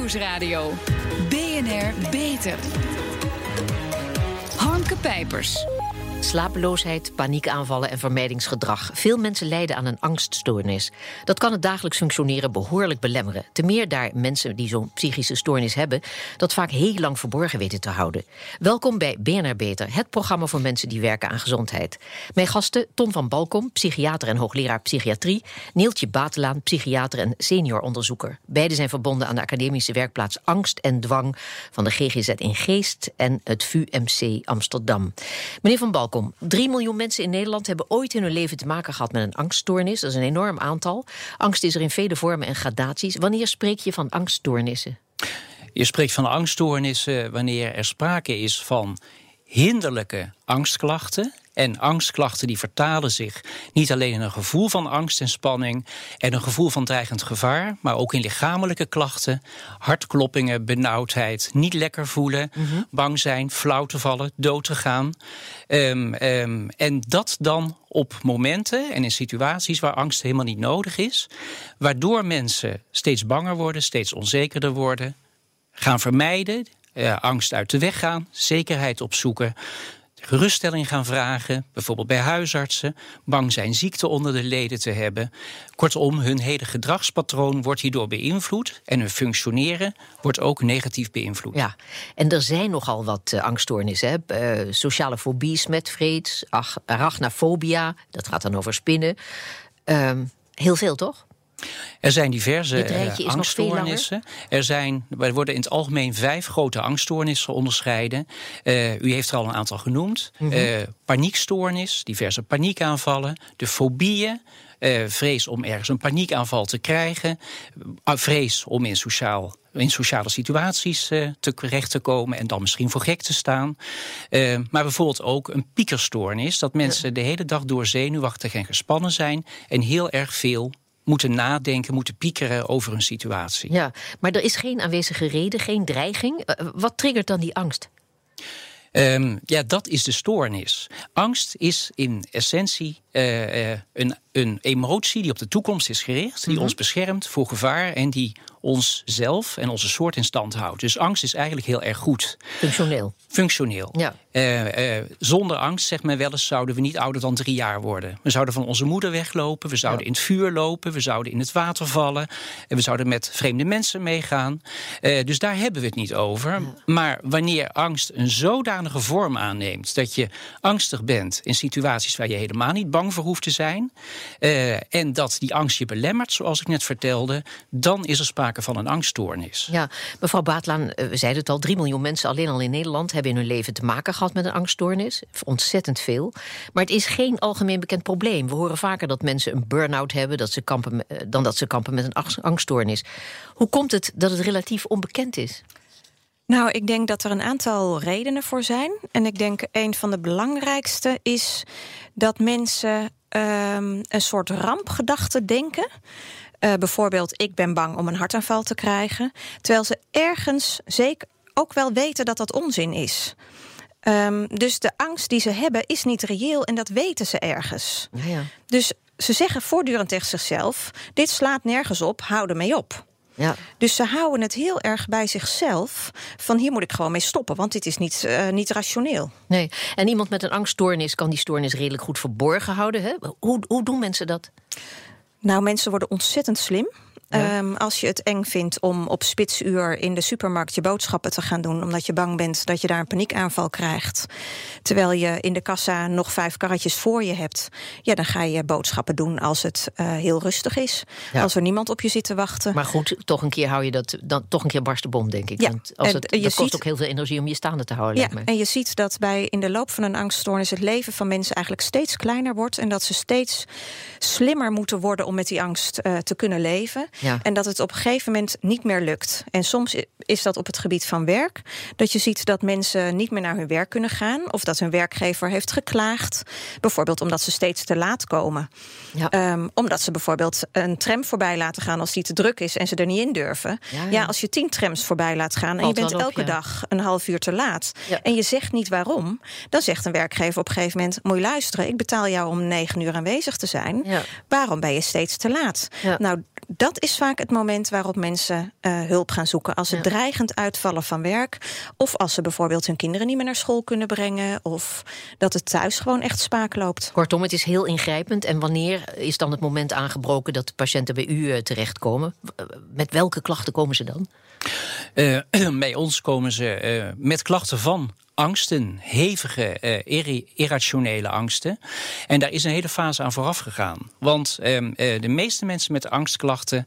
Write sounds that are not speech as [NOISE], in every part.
Nieuwsradio. BNR Beter. Harmke Pijpers. Slapeloosheid, paniekaanvallen en vermijdingsgedrag. Veel mensen lijden aan een angststoornis. Dat kan het dagelijks functioneren behoorlijk belemmeren. Te meer daar mensen die zo'n psychische stoornis hebben... dat vaak heel lang verborgen weten te houden. Welkom bij BNR Beter, het programma voor mensen die werken aan gezondheid. Mijn gasten Tom van Balkom, psychiater en hoogleraar psychiatrie... Neeltje Batelaan, psychiater en senior-onderzoeker. Beiden zijn verbonden aan de academische werkplaats Angst en Dwang... van de GGZ in Geest en het VUMC Amsterdam. Meneer van Balkom, welkom. 3 miljoen mensen in Nederland hebben ooit in hun leven te maken gehad met een angststoornis. Dat is een enorm aantal. Angst is er in vele vormen en gradaties. Wanneer spreek je van angststoornissen? Je spreekt van angststoornissen wanneer er sprake is van hinderlijke angstklachten. En angstklachten die vertalen zich niet alleen in een gevoel van angst en spanning en een gevoel van dreigend gevaar, maar ook in lichamelijke klachten, hartkloppingen, benauwdheid, niet lekker voelen, mhm. bang zijn, flauw te vallen, dood te gaan. Um, um, en dat dan op momenten en in situaties waar angst helemaal niet nodig is, waardoor mensen steeds banger worden, steeds onzekerder worden, gaan vermijden, uh, angst uit de weg gaan, zekerheid opzoeken geruststelling gaan vragen, bijvoorbeeld bij huisartsen, bang zijn ziekte onder de leden te hebben. Kortom, hun hele gedragspatroon wordt hierdoor beïnvloed en hun functioneren wordt ook negatief beïnvloed. Ja, en er zijn nogal wat uh, angststoornissen. Hè? Uh, sociale fobie, smetvrees, arachnafobia, dat gaat dan over spinnen. Uh, heel veel, toch? Er zijn diverse uh, angststoornissen. Er, zijn, er worden in het algemeen vijf grote angststoornissen onderscheiden. Uh, u heeft er al een aantal genoemd. Mm -hmm. uh, paniekstoornis, diverse paniekaanvallen, de fobieën. vrees om ergens een paniekaanval te krijgen. vrees om in, sociaal, in sociale situaties te, terecht te komen en dan misschien voor gek te staan. maar bijvoorbeeld ook een piekerstoornis. Dat mensen de hele dag door zenuwachtig en gespannen zijn en heel erg veel moeten nadenken, moeten piekeren over een situatie. Ja, maar er is geen aanwezige reden, geen dreiging. Eh, wat triggert dan die angst? Um, ja, dat is de stoornis. Angst is in essentie uh, uh, een, een emotie die op de toekomst is gericht, die mm -hmm. ons beschermt voor gevaar en die ons zelf en onze soort in stand houdt. Dus angst is eigenlijk heel erg goed. Functioneel. Functioneel. Ja. Uh, uh, zonder angst, zegt men wel eens, zouden we niet ouder dan drie jaar worden. We zouden van onze moeder weglopen, we zouden ja. in het vuur lopen, we zouden in het water vallen, en we zouden met vreemde mensen meegaan. Uh, dus daar hebben we het niet over. Ja. Maar wanneer angst een zodanige vorm aanneemt dat je angstig bent in situaties waar je helemaal niet bang voor hoeft te zijn, en dat die angst je belemmert, zoals ik net vertelde, dan is er sprake van een angststoornis. Ja, mevrouw Baatlaan, we zeiden het al, 3 miljoen mensen alleen al in Nederland hebben in hun leven te maken gehad met een angststoornis. Ontzettend veel. Maar het is geen algemeen bekend probleem. We horen vaker dat mensen een burn-out hebben dat ze kampen, dan dat ze kampen met een angststoornis. Hoe komt het dat het relatief onbekend is? Nou, ik denk dat er een aantal redenen voor zijn. En ik denk een van de belangrijkste is dat mensen um, een soort rampgedachte denken. Uh, bijvoorbeeld, ik ben bang om een hartaanval te krijgen. Terwijl ze ergens zeker ook wel weten dat dat onzin is. Um, dus de angst die ze hebben is niet reëel en dat weten ze ergens. Ja, ja. Dus ze zeggen voortdurend tegen zichzelf: dit slaat nergens op, hou ermee op. Ja. Dus ze houden het heel erg bij zichzelf. Van hier moet ik gewoon mee stoppen, want dit is niet, uh, niet rationeel. Nee, en iemand met een angststoornis kan die stoornis redelijk goed verborgen houden. Hè? Hoe, hoe doen mensen dat? Nou, mensen worden ontzettend slim. Ja. Um, als je het eng vindt om op spitsuur in de supermarkt je boodschappen te gaan doen, omdat je bang bent dat je daar een paniekaanval krijgt, terwijl je in de kassa nog vijf karretjes voor je hebt, ja, dan ga je boodschappen doen als het uh, heel rustig is, ja. als er niemand op je zit te wachten. Maar goed, toch een keer hou je dat, dan toch een keer barst de bom, denk ik. Ja. Want als het, dat kost ook heel veel energie om je staande te houden. Ja, en je ziet dat bij in de loop van een angststoornis het leven van mensen eigenlijk steeds kleiner wordt en dat ze steeds slimmer moeten worden om met die angst uh, te kunnen leven. Ja. En dat het op een gegeven moment niet meer lukt. En soms is dat op het gebied van werk. Dat je ziet dat mensen niet meer naar hun werk kunnen gaan. Of dat hun werkgever heeft geklaagd. Bijvoorbeeld omdat ze steeds te laat komen. Ja. Um, omdat ze bijvoorbeeld een tram voorbij laten gaan als die te druk is en ze er niet in durven. Ja, als je tien trams voorbij laat gaan en je bent op, elke dag een half uur te laat. En je zegt niet waarom. Dan zegt een werkgever op een gegeven moment: Moet je luisteren, ik betaal jou om negen uur aanwezig te zijn. Waarom ben je steeds te laat? Nou, dat is is vaak het moment waarop mensen uh, hulp gaan zoeken. Als ze Ja. dreigend uitvallen van werk. Of als ze bijvoorbeeld hun kinderen niet meer naar school kunnen brengen. Of dat het thuis gewoon echt spaak loopt. Kortom, het is heel ingrijpend. En wanneer is dan het moment aangebroken dat de patiënten bij u eh, terechtkomen? Eh, Met welke klachten komen ze dan? Eh, [CLEARS THROAT] bij ons komen ze eh, met klachten van angsten, hevige, eh, irrationele angsten. En daar is een hele fase aan vooraf gegaan. Want ehm, eh, de meeste mensen met angstklachten,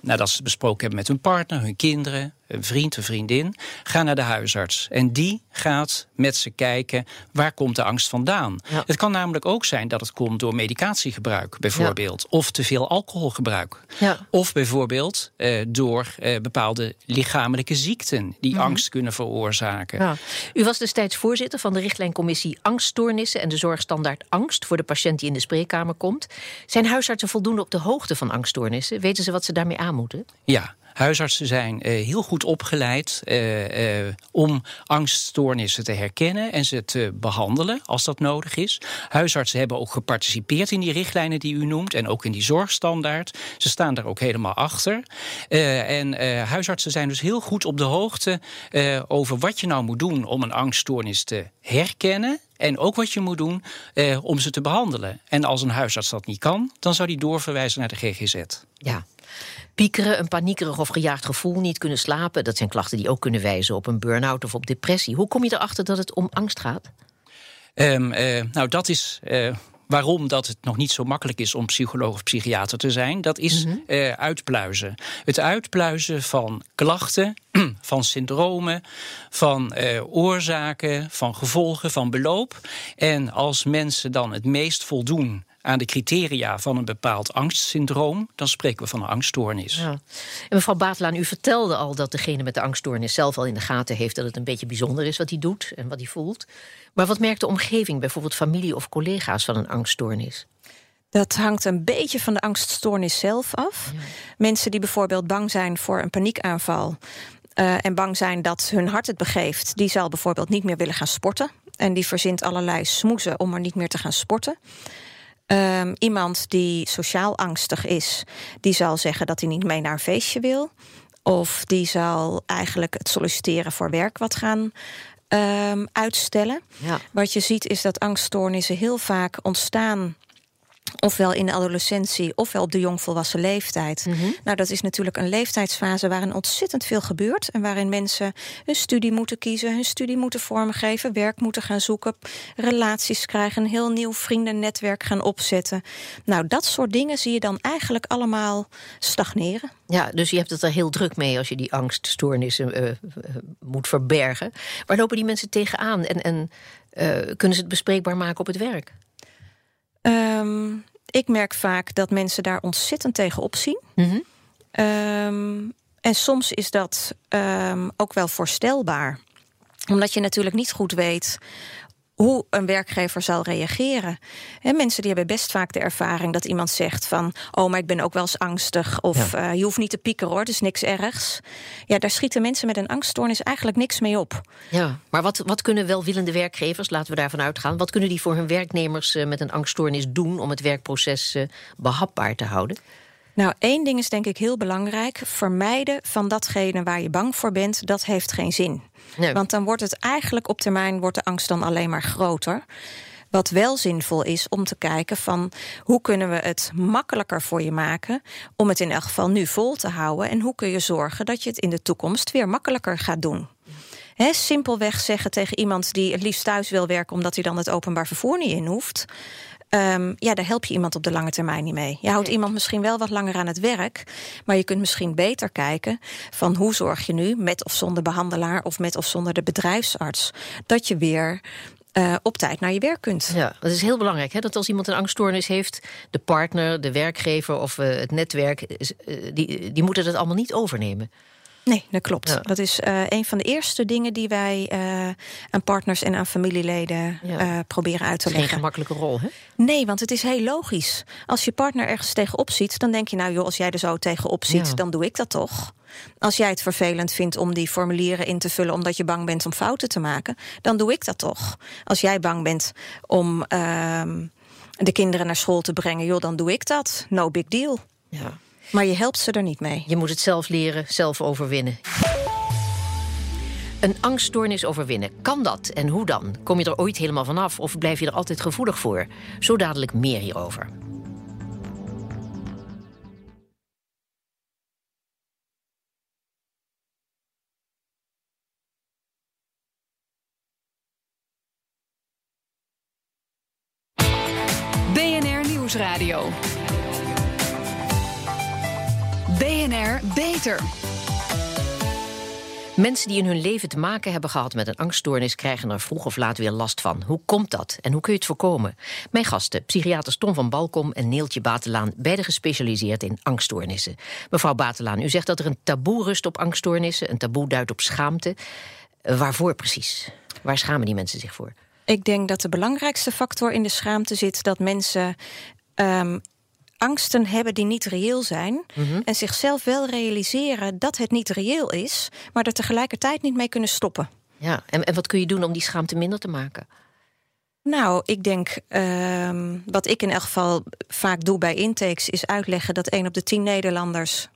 nadat ze het besproken hebben met hun partner, hun kinderen, een vriend, een vriendin, gaan naar de huisarts. En die gaat met ze kijken waar komt de angst vandaan. Ja. Het kan namelijk ook zijn dat het komt door medicatiegebruik, bijvoorbeeld, of te veel alcoholgebruik. Ja. Of bijvoorbeeld eh, door eh, bepaalde lichamelijke ziekten die angst kunnen veroorzaken. Ja. U was destijds voorzitter van de richtlijncommissie Angststoornissen en de zorgstandaard Angst voor de patiënt die in de spreekkamer komt. Zijn huisartsen voldoende op de hoogte van angststoornissen? Weten ze wat ze daarmee aan moeten? Ja, huisartsen zijn eh, heel goed opgeleid eh, eh, om angststoornissen te herkennen en ze te behandelen als dat nodig is. Huisartsen hebben ook geparticipeerd in die richtlijnen die u noemt en ook in die zorgstandaard. Ze staan daar ook helemaal achter. En huisartsen zijn dus heel goed op de hoogte over wat je nou moet doen om een angststoornis te herkennen. En ook wat je moet doen eh, om ze te behandelen. En als een huisarts dat niet kan, dan zou die doorverwijzen naar de GGZ. Ja. Piekeren, een paniekerig of gejaagd gevoel, niet kunnen slapen. Dat zijn klachten die ook kunnen wijzen op een burn-out of op depressie. Hoe kom je erachter dat het om angst gaat? Ehm, eh, nou, dat is eh, waarom dat het nog niet zo makkelijk is om psycholoog of psychiater te zijn. Dat is eh, uitpluizen. Het uitpluizen van klachten, [CLEARS THROAT] van syndromen, van oorzaken, van gevolgen, van beloop. En als mensen dan het meest voldoen aan de criteria van een bepaald angstsyndroom, dan spreken we van een angststoornis. Ja. En mevrouw Baatlaan, u vertelde al dat degene met de angststoornis zelf al in de gaten heeft dat het een beetje bijzonder is wat hij doet en wat hij voelt. Maar wat merkt de omgeving, bijvoorbeeld familie of collega's van een angststoornis? Dat hangt een beetje van de angststoornis zelf af. Mensen die bijvoorbeeld bang zijn voor een paniekaanval. eh, en bang zijn dat hun hart het begeeft, die zal bijvoorbeeld niet meer willen gaan sporten. En die verzint allerlei smoezen om maar niet meer te gaan sporten. Ehm, iemand die sociaal angstig is, die zal zeggen dat hij niet mee naar een feestje wil. Of die zal eigenlijk het solliciteren voor werk wat gaan ehm, uitstellen. Ja. Wat je ziet is dat angststoornissen heel vaak ontstaan. Ofwel in de adolescentie, ofwel op de jongvolwassen leeftijd. Nou, dat is natuurlijk een leeftijdsfase waarin ontzettend veel gebeurt. En waarin mensen hun studie moeten kiezen, hun studie moeten vormgeven, werk moeten gaan zoeken, relaties krijgen, een heel nieuw vriendennetwerk gaan opzetten. Nou, dat soort dingen zie je dan eigenlijk allemaal stagneren. Ja, dus je hebt het er heel druk mee als je die angststoornissen eh, moet verbergen. Waar lopen die mensen tegenaan en, en eh, kunnen ze het bespreekbaar maken op het werk? Ehm, ik merk vaak dat mensen daar ontzettend tegen opzien. Mhm. Ehm, en soms is dat ehm, ook wel voorstelbaar. Omdat je natuurlijk niet goed weet hoe een werkgever zal reageren. Hè, mensen die hebben best vaak de ervaring dat iemand zegt van... oh, maar ik ben ook wel eens angstig. Of eh, je hoeft niet te piekeren hoor, het is niks ergs. Ja, daar schieten mensen met een angststoornis eigenlijk niks mee op. Ja, maar wat, wat kunnen welwillende werkgevers, laten we daarvan uitgaan... wat kunnen die voor hun werknemers eh, met een angststoornis doen... om het werkproces eh, behapbaar te houden? Nou, één ding is denk ik heel belangrijk. Vermijden van datgene waar je bang voor bent, dat heeft geen zin. Nee. Want dan wordt het eigenlijk op termijn wordt de angst dan alleen maar groter. Wat wel zinvol is om te kijken van hoe kunnen we het makkelijker voor je maken om het in elk geval nu vol te houden en hoe kun je zorgen dat je het in de toekomst weer makkelijker gaat doen. Hè, simpelweg zeggen tegen iemand die het liefst thuis wil werken omdat hij dan het openbaar vervoer niet in hoeft. Ehm, ja, daar help je iemand op de lange termijn niet mee. Je houdt iemand misschien wel wat langer aan het werk, maar je kunt misschien beter kijken van hoe zorg je nu met of zonder behandelaar of met of zonder de bedrijfsarts dat je weer eh, op tijd naar je werk kunt. Ja, dat is heel belangrijk. Hè? Dat als iemand een angststoornis heeft, de partner, de werkgever of eh, het netwerk, eh, die, die moeten dat allemaal niet overnemen. Nee, dat klopt. Ja. Dat is eh, een van de eerste dingen die wij eh, aan partners en aan familieleden Ja. eh, proberen uit te Geen leggen. gemakkelijke rol, hè? Nee, want het is heel logisch. Als je partner ergens tegenop ziet, dan denk je, nou joh, als jij er zo tegenop ziet, Ja. dan doe ik dat toch. Als jij het vervelend vindt om die formulieren in te vullen omdat je bang bent om fouten te maken, dan doe ik dat toch. Als jij bang bent om ehm, de kinderen naar school te brengen, joh, dan doe ik dat. No big deal. Ja. Maar je helpt ze er niet mee. Je moet het zelf leren, zelf overwinnen. Een angststoornis overwinnen. Kan dat en hoe dan? Kom je er ooit helemaal vanaf of blijf je er altijd gevoelig voor? Zo dadelijk meer hierover. BNR Nieuwsradio. BNR Beter. Mensen die in hun leven te maken hebben gehad met een angststoornis krijgen er vroeg of laat weer last van. Hoe komt dat en hoe kun je het voorkomen? Mijn gasten, psychiaters Tom van Balkom en Neeltje Batelaan, beide gespecialiseerd in angststoornissen. Mevrouw Batelaan, u zegt dat er een taboe rust op angststoornissen. Een taboe duidt op schaamte. Waarvoor precies? Waar schamen die mensen zich voor? Ik denk dat de belangrijkste factor in de schaamte zit dat mensen ehm, angsten hebben die niet reëel zijn. En zichzelf wel realiseren dat het niet reëel is, maar er tegelijkertijd niet mee kunnen stoppen. Ja, en, en wat kun je doen om die schaamte minder te maken? Nou, ik denk, ehm, wat ik in elk geval vaak doe bij intakes, is uitleggen dat één op de tien Nederlanders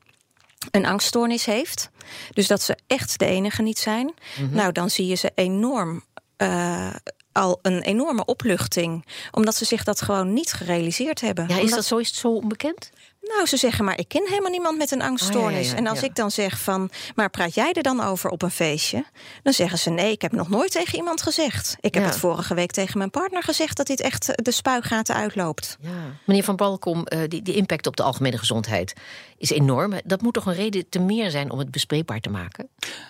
een angststoornis heeft. Dus dat ze echt de enige niet zijn. Nou, dan zie je ze enorm. eh, al een enorme opluchting, omdat ze zich dat gewoon niet gerealiseerd hebben. Ja, is Omdat dat zo, is het zo onbekend? Nou, ze zeggen maar, ik ken helemaal niemand met een angststoornis. Oh, ja, ja, en als ja. ik dan zeg van, maar praat jij er dan over op een feestje? Dan zeggen ze, nee, ik heb nog nooit tegen iemand gezegd. Ik heb het vorige week tegen mijn partner gezegd... dat dit echt de spuigaten uitloopt. Ja. Meneer Van Balkom, eh, die, die impact op de algemene gezondheid is enorm. Dat moet toch een reden te meer zijn om het bespreekbaar te maken?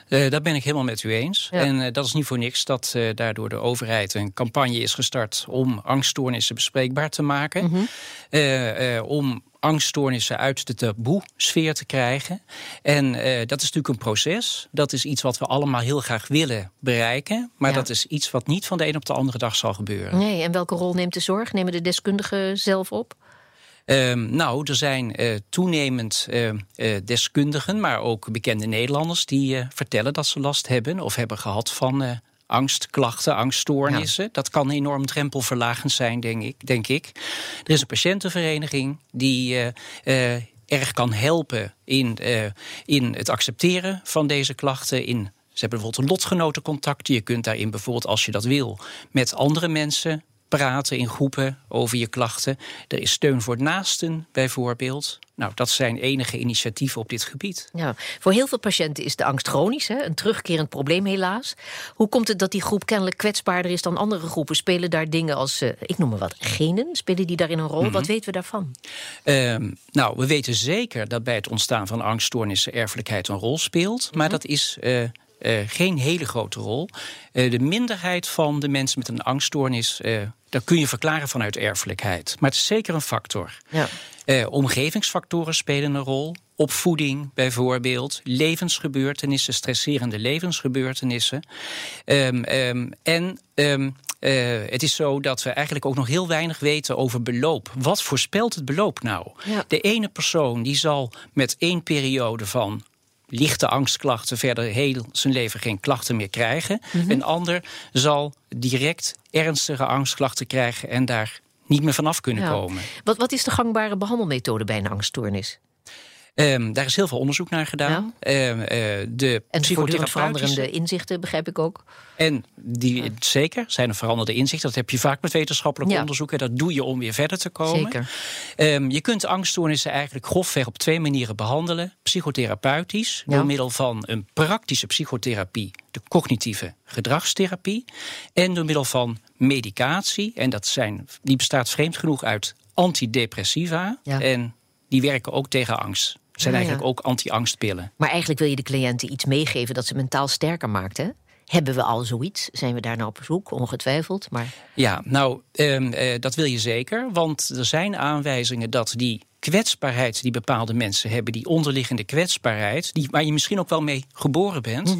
Eh, dat ben ik helemaal met u eens. Ja. En eh, dat is niet voor niks dat eh, daardoor de overheid een campagne is gestart om angststoornissen bespreekbaar te maken. Mhm. Eh, eh, om angststoornissen uit de taboe-sfeer te krijgen. En eh, dat is natuurlijk een proces. Dat is iets wat we allemaal heel graag willen bereiken. Maar Ja. dat is iets wat niet van de een op de andere dag zal gebeuren. Nee, en welke rol neemt de zorg? Nemen de deskundigen zelf op? Ehm, nou, er zijn eh, toenemend eh, eh, deskundigen, maar ook bekende Nederlanders die vertellen dat ze last hebben of hebben gehad van angstklachten, angststoornissen. Dat kan enorm drempelverlagend zijn, denk ik, denk ik. Er is een patiëntenvereniging die eh, eh, erg kan helpen in, eh, in het accepteren van deze klachten. In, ze hebben bijvoorbeeld een lotgenotencontact. Je kunt daarin bijvoorbeeld, als je dat wil, met andere mensen praten in groepen over je klachten. Er is steun voor naasten bijvoorbeeld. Nou, dat zijn enige initiatieven op dit gebied. Ja, voor heel veel patiënten is de angst chronisch, hè? een terugkerend probleem helaas. Hoe komt het dat die groep kennelijk kwetsbaarder is dan andere groepen? Spelen daar dingen als, eh, ik noem maar wat, genen? Spelen die daarin een rol? Wat weten we daarvan? Ehm, nou, we weten zeker dat bij het ontstaan van angststoornissen erfelijkheid een rol speelt. Maar dat is eh, geen hele grote rol. Eh, de minderheid van de mensen met een angststoornis, eh dat kun je verklaren vanuit erfelijkheid. Maar het is zeker een factor. Ja. Eh, omgevingsfactoren spelen een rol. Opvoeding bijvoorbeeld, levensgebeurtenissen, stresserende levensgebeurtenissen. Ehm, ehm, en ehm, eh, het is zo dat we eigenlijk ook nog heel weinig weten over beloop. Wat voorspelt het beloop nou? Ja. De ene persoon die zal met één periode van lichte angstklachten verder heel zijn leven geen klachten meer krijgen. Een ander zal direct ernstige angstklachten krijgen en daar niet meer vanaf kunnen Ja. komen. Wat, wat is de gangbare behandelmethode bij een angststoornis? Ehm, daar is heel veel onderzoek naar gedaan. Ehm, eh, de En veranderende inzichten, begrijp ik ook. En die, zeker, zijn er veranderde inzichten. Dat heb je vaak met wetenschappelijk Ja. onderzoek. En dat doe je om weer verder te komen. Zeker. Ehm, je kunt angststoornissen eigenlijk grofweg op twee manieren behandelen. Psychotherapeutisch, Ja. door middel van een praktische psychotherapie, de cognitieve gedragstherapie. En door middel van medicatie. En dat zijn, die bestaat vreemd genoeg uit antidepressiva. Ja. En die werken ook tegen angst. Zijn Ah, ja. eigenlijk ook anti-angstpillen. Maar eigenlijk wil je de cliënten iets meegeven dat ze mentaal sterker maakt, hè? Hebben we al zoiets? Zijn we daar nou op zoek? Ongetwijfeld. Maar Ja, nou, ehm, eh, dat wil je zeker. Want er zijn aanwijzingen dat die kwetsbaarheid die bepaalde mensen hebben, die onderliggende kwetsbaarheid, die, waar je misschien ook wel mee geboren bent,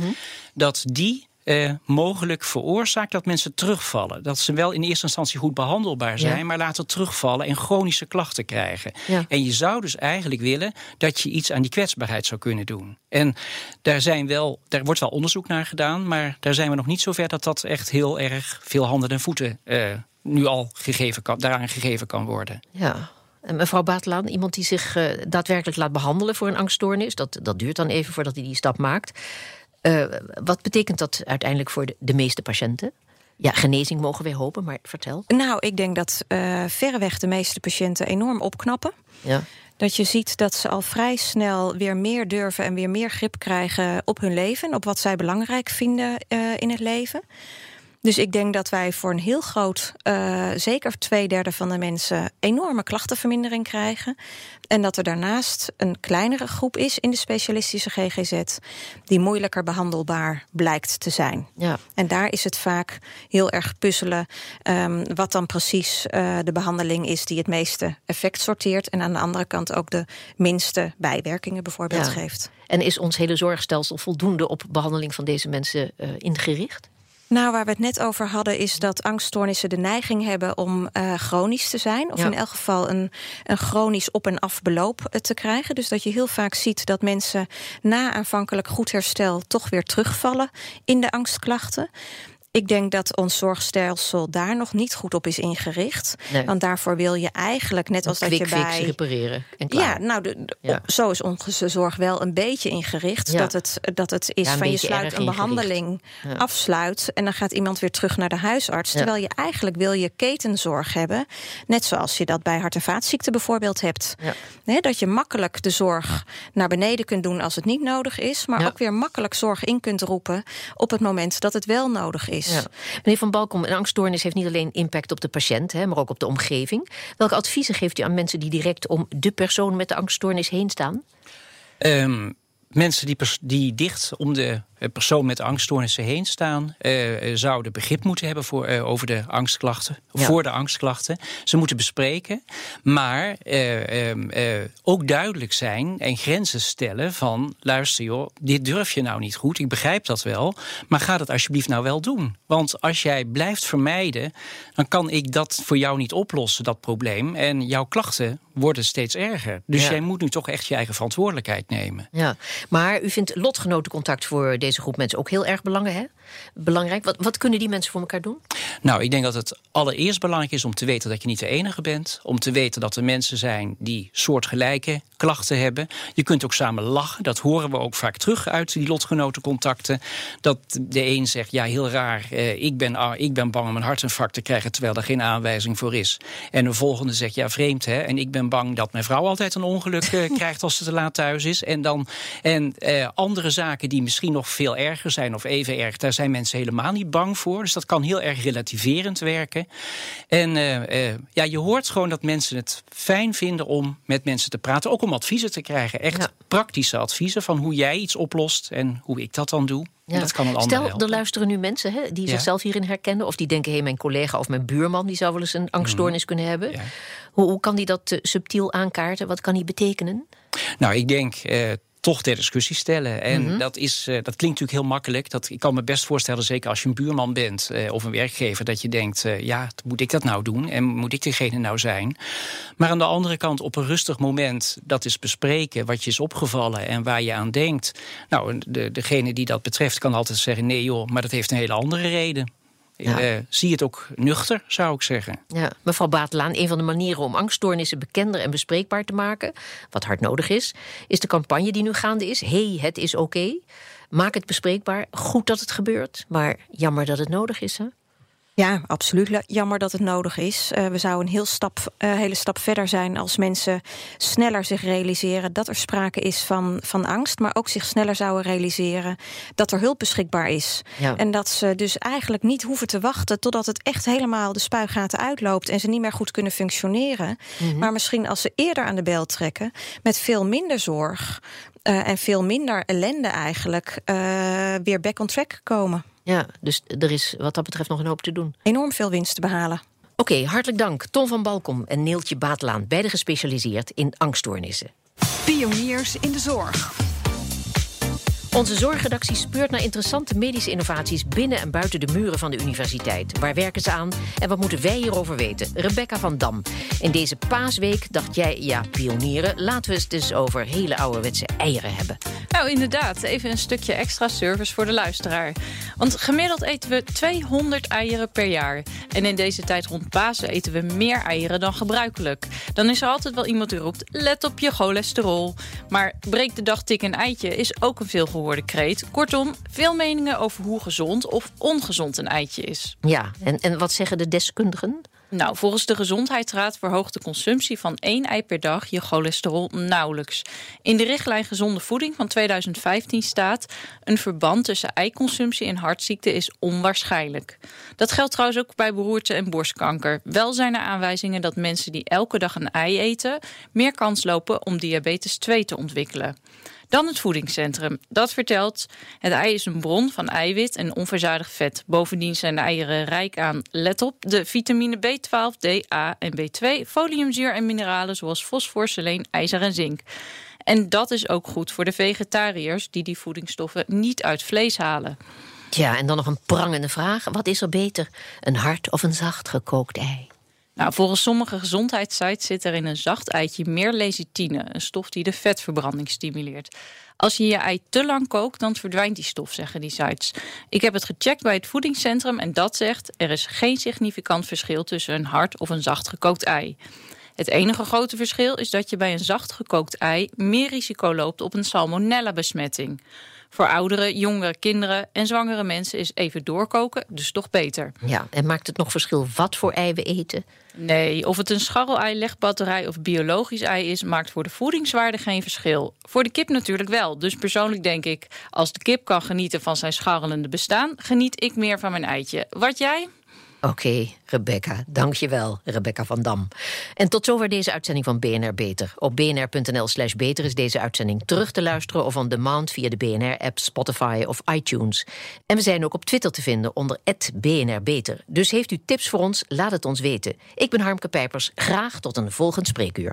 dat die eh, mogelijk veroorzaakt dat mensen terugvallen. Dat ze wel in eerste instantie goed behandelbaar zijn, Ja. maar later terugvallen en chronische klachten krijgen. Ja. En je zou dus eigenlijk willen dat je iets aan die kwetsbaarheid zou kunnen doen. En daar, zijn wel, daar wordt wel onderzoek naar gedaan, maar daar zijn we nog niet zover dat dat echt heel erg veel handen en voeten eh, nu al gegeven kan, daaraan gegeven kan worden. ja. mevrouw Baatlaan, iemand die zich uh, daadwerkelijk laat behandelen voor een angststoornis, dat, dat duurt dan even voordat hij die stap maakt. Uh, wat betekent dat uiteindelijk voor de, de meeste patiënten? Ja, genezing mogen we hopen, maar vertel. Nou, ik denk dat uh, verreweg de meeste patiënten enorm opknappen. Ja. Dat je ziet dat ze al vrij snel weer meer durven en weer meer grip krijgen op hun leven, op wat zij belangrijk vinden uh, in het leven. Dus ik denk dat wij voor een heel groot, uh, zeker twee derde van de mensen, enorme klachtenvermindering krijgen. En dat er daarnaast een kleinere groep is in de specialistische GGZ die moeilijker behandelbaar blijkt te zijn. Ja. En daar is het vaak heel erg puzzelen um, wat dan precies uh, de behandeling is die het meeste effect sorteert. En aan de andere kant ook de minste bijwerkingen bijvoorbeeld ja. geeft. En is ons hele zorgstelsel voldoende op behandeling van deze mensen uh, ingericht? Nou, waar we het net over hadden, is dat angststoornissen de neiging hebben om uh, chronisch te zijn. Of ja. in elk geval een, een chronisch op- en afbeloop te krijgen. Dus dat je heel vaak ziet dat mensen na aanvankelijk goed herstel toch weer terugvallen in de angstklachten. Ik denk dat ons zorgstelsel daar nog niet goed op is ingericht. Nee. Want daarvoor wil je eigenlijk, net als een dat je bij... repareren en klaar. Ja, nou, de, de, ja. zo is onze zorg wel een beetje ingericht. Ja. Dat, het, dat het is ja, van je sluit een behandeling afsluit... en dan gaat iemand weer terug naar de huisarts. Terwijl je eigenlijk wil je ketenzorg hebben. Net zoals je dat bij hart- en vaatziekten bijvoorbeeld hebt. Nee, dat je makkelijk de zorg naar beneden kunt doen als het niet nodig is... maar ook weer makkelijk zorg in kunt roepen... op het moment dat het wel nodig is. Ja. Meneer Van Balkom, een angststoornis heeft niet alleen impact op de patiënt, hè, maar ook op de omgeving. Welke adviezen geeft u aan mensen die direct om de persoon met de angststoornis heen staan? Um, mensen die, die dicht om de persoon met angststoornissen heen staan, uh, zouden begrip moeten hebben voor, uh, over de angstklachten, ja. voor de angstklachten. Ze moeten bespreken, maar uh, ook duidelijk zijn en grenzen stellen van, luister joh, dit durf je nou niet goed, ik begrijp dat wel, maar ga dat alsjeblieft nou wel doen. Want als jij blijft vermijden, dan kan ik dat voor jou niet oplossen, dat probleem. En jouw klachten worden steeds erger. Dus ja. jij moet nu toch echt je eigen verantwoordelijkheid nemen. Ja, maar u vindt lotgenotencontact voor deze groep mensen ook heel erg belangrijk. Hè? belangrijk. Wat, wat kunnen die mensen voor elkaar doen? Nou, ik denk dat het allereerst belangrijk is om te weten dat je niet de enige bent. Om te weten dat er mensen zijn die soortgelijke klachten hebben. Je kunt ook samen lachen. Dat horen we ook vaak terug uit die lotgenotencontacten. Dat de een zegt, ja, heel raar, eh, ik, ben, ah, ik ben bang om een hartinfarct te krijgen... terwijl er geen aanwijzing voor is. En de volgende zegt, ja, vreemd, hè. En ik ben bang dat mijn vrouw altijd een ongeluk eh, [LAUGHS] krijgt... als ze te laat thuis is. En, dan, en eh, andere zaken die misschien nog veel erger zijn of even erg... daar zijn mensen helemaal niet bang voor. Dus dat kan heel erg relativerend werken. En uh, uh, ja, je hoort gewoon dat mensen het fijn vinden om met mensen te praten. Ook om adviezen te krijgen. Echt ja. praktische adviezen van hoe jij iets oplost en hoe ik dat dan doe. Ja. Dat kan een ander Stel, helpen. er luisteren nu mensen hè, die ja. zichzelf hierin herkennen. Of die denken, hé, hey, mijn collega of mijn buurman... die zou wel eens een angststoornis mm. kunnen hebben. Hoe, hoe, kan die dat uh, subtiel aankaarten? Wat kan die betekenen? Nou, ik denk toch ter discussie stellen. En mm -hmm. dat, is, uh, dat klinkt natuurlijk heel makkelijk. Dat, ik kan me best voorstellen, zeker als je een buurman bent uh, of een werkgever, dat je denkt: uh, ja, moet ik dat nou doen? En moet ik degene nou zijn? Maar aan de andere kant, op een rustig moment dat is bespreken wat je is opgevallen en waar je aan denkt. Nou, de, degene die dat betreft kan altijd zeggen: nee, joh, maar dat heeft een hele andere reden. Ja. Uh, zie het ook nuchter, zou ik zeggen. Ja, mevrouw Batelaan, een van de manieren om angststoornissen bekender en bespreekbaar te maken, wat hard nodig is, is de campagne die nu gaande is. hey, het is oké. Okay. Maak het bespreekbaar. Goed dat het gebeurt, maar jammer dat het nodig is. Hè? Ja, absoluut. Jammer dat het nodig is. Uh, we zouden een heel stap, uh, hele stap verder zijn als mensen sneller zich realiseren dat er sprake is van, van angst, maar ook zich sneller zouden realiseren dat er hulp beschikbaar is. Ja. En dat ze dus eigenlijk niet hoeven te wachten totdat het echt helemaal de spuigaten uitloopt en ze niet meer goed kunnen functioneren. Mm -hmm. Maar misschien als ze eerder aan de bel trekken met veel minder zorg uh, en veel minder ellende eigenlijk weer back on track komen. Ja, dus er is wat dat betreft nog een hoop te doen. Enorm veel winst te behalen. Oké, okay, hartelijk dank. Tom van Balkom en Neeltje Baatlaan, beide gespecialiseerd in angststoornissen. Pioniers in de zorg. Onze zorgredactie speurt naar interessante medische innovaties binnen en buiten de muren van de universiteit. Waar werken ze aan en wat moeten wij hierover weten? Rebecca van Dam. In deze paasweek dacht jij, ja, pionieren, laten we het dus over hele ouderwetse eieren hebben. Nou, inderdaad. Even een stukje extra service voor de luisteraar. Want gemiddeld eten we 200 eieren per jaar. En in deze tijd rond Pasen eten we meer eieren dan gebruikelijk. Dan is er altijd wel iemand die roept, let op je cholesterol. Maar breek de dag tik een eitje is ook een veelgehoord gehoorde kreet. Kortom, veel meningen over hoe gezond of ongezond een eitje is. Ja, en, en wat zeggen de deskundigen? Nou, volgens de Gezondheidsraad verhoogt de consumptie van één ei per dag je cholesterol nauwelijks. In de richtlijn Gezonde Voeding van 2015 staat: een verband tussen eiconsumptie en hartziekte is onwaarschijnlijk. Dat geldt trouwens ook bij beroerte en borstkanker. Wel zijn er aanwijzingen dat mensen die elke dag een ei eten meer kans lopen om diabetes 2 te ontwikkelen. Dan het voedingscentrum. Dat vertelt, het ei is een bron van eiwit en onverzadigd vet. Bovendien zijn de eieren rijk aan, let op, de vitamine B12, D, A en B2, foliumzuur en mineralen zoals fosfor, seleen, ijzer en zink. En dat is ook goed voor de vegetariërs die die voedingsstoffen niet uit vlees halen. Ja, en dan nog een prangende vraag. Wat is er beter, een hard of een zacht gekookt ei? Nou, volgens sommige gezondheidssites zit er in een zacht eitje meer lecithine, een stof die de vetverbranding stimuleert. Als je je ei te lang kookt, dan verdwijnt die stof, zeggen die sites. Ik heb het gecheckt bij het voedingscentrum en dat zegt... er is geen significant verschil tussen een hard of een zacht gekookt ei. Het enige grote verschil is dat je bij een zacht gekookt ei... meer risico loopt op een salmonella-besmetting. Voor ouderen, jongere kinderen en zwangere mensen is even doorkoken dus toch beter. Ja, en maakt het nog verschil wat voor ei we eten? Nee, of het een scharrelei, legbatterij of biologisch ei is, maakt voor de voedingswaarde geen verschil. Voor de kip natuurlijk wel. Dus persoonlijk denk ik, als de kip kan genieten van zijn scharrelende bestaan, geniet ik meer van mijn eitje. Wat jij? Oké, Rebecca. Dank je wel, Rebecca van Dam. En tot zover deze uitzending van BNR Beter. Op bnr.nl slash beter is deze uitzending terug te luisteren... of on demand via de BNR-app, Spotify of iTunes. En we zijn ook op Twitter te vinden onder BNR Beter. Dus heeft u tips voor ons, laat het ons weten. Ik ben Harmke Pijpers. Graag tot een volgend spreekuur.